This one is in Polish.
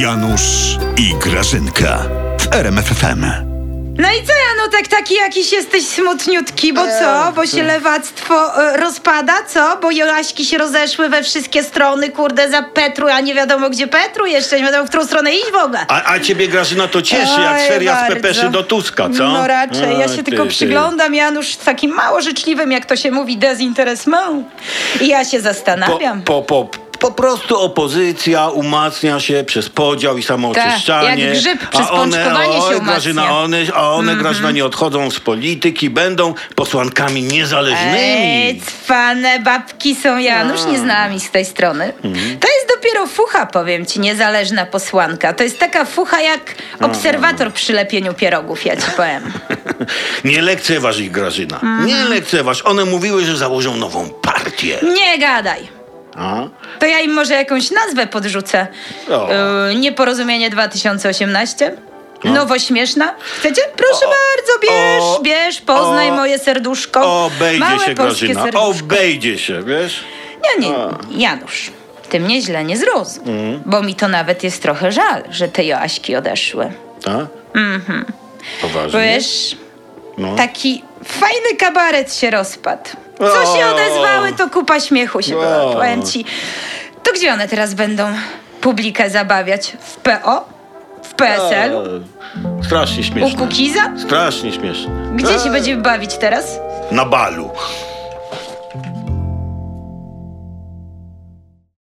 Janusz i Grażynka w RMFFM. No i co, Janutek, taki jakiś jesteś smutniutki, bo co? Bo się lewactwo e, rozpada, co? Bo Joaśki się rozeszły we wszystkie strony, kurde, za Petru, a nie wiadomo gdzie Petru jeszcze, nie wiadomo w którą stronę iść w ogóle. A, a ciebie Grażyna to cieszy, jak Oj, seria z bardzo. Pepeszy do Tuska, co? No raczej, ja Oj, się ty, tylko ty. przyglądam, Janusz, z takim mało życzliwym, jak to się mówi, dezinteresment. I ja się Po, zastanawiam. po, po, po prostu opozycja umacnia się przez podział i samooczyszczanie. Tak, jak grzyb przez a one, pączkowanie się. Grażyna, one, a one Grażyna nie odchodzą z polityki, będą posłankami niezależnymi. Ej, cwane babki są, Janusz, nie znałam ich z tej strony. Mhm. To jest dopiero fucha, powiem ci, niezależna posłanka. To jest taka fucha jak obserwator przy lepieniu pierogów, ja ci powiem. nie lekceważ ich, Grażyna. Mhm. Nie lekceważ. One mówiły, że założą nową partię. Nie gadaj. A? To ja im może jakąś nazwę podrzucę. O. Yy, nieporozumienie 2018? Nowośmieszna? Chcecie? Proszę bardzo, bierz, o, bierz, poznaj o, moje serduszko. Obejdzie Małe się, Grażyna. Obejdzie się, wiesz? Nie, nie, Janusz, ty mnie źle nie zrozum, Mhm. bo mi to nawet jest trochę żal, że te Joaśki odeszły. Tak? Mhm. Poważnie? Bo wiesz, No. taki fajny kabaret się rozpadł. Co się odezwały, to kupa śmiechu się była, powiem ci. To gdzie one teraz będą publikę zabawiać? W PO? W PSL-u? E, Strasznie U śmieszne. Kukiza? Strasznie śmieszne. Gdzie E, się będziemy bawić teraz? Na balu.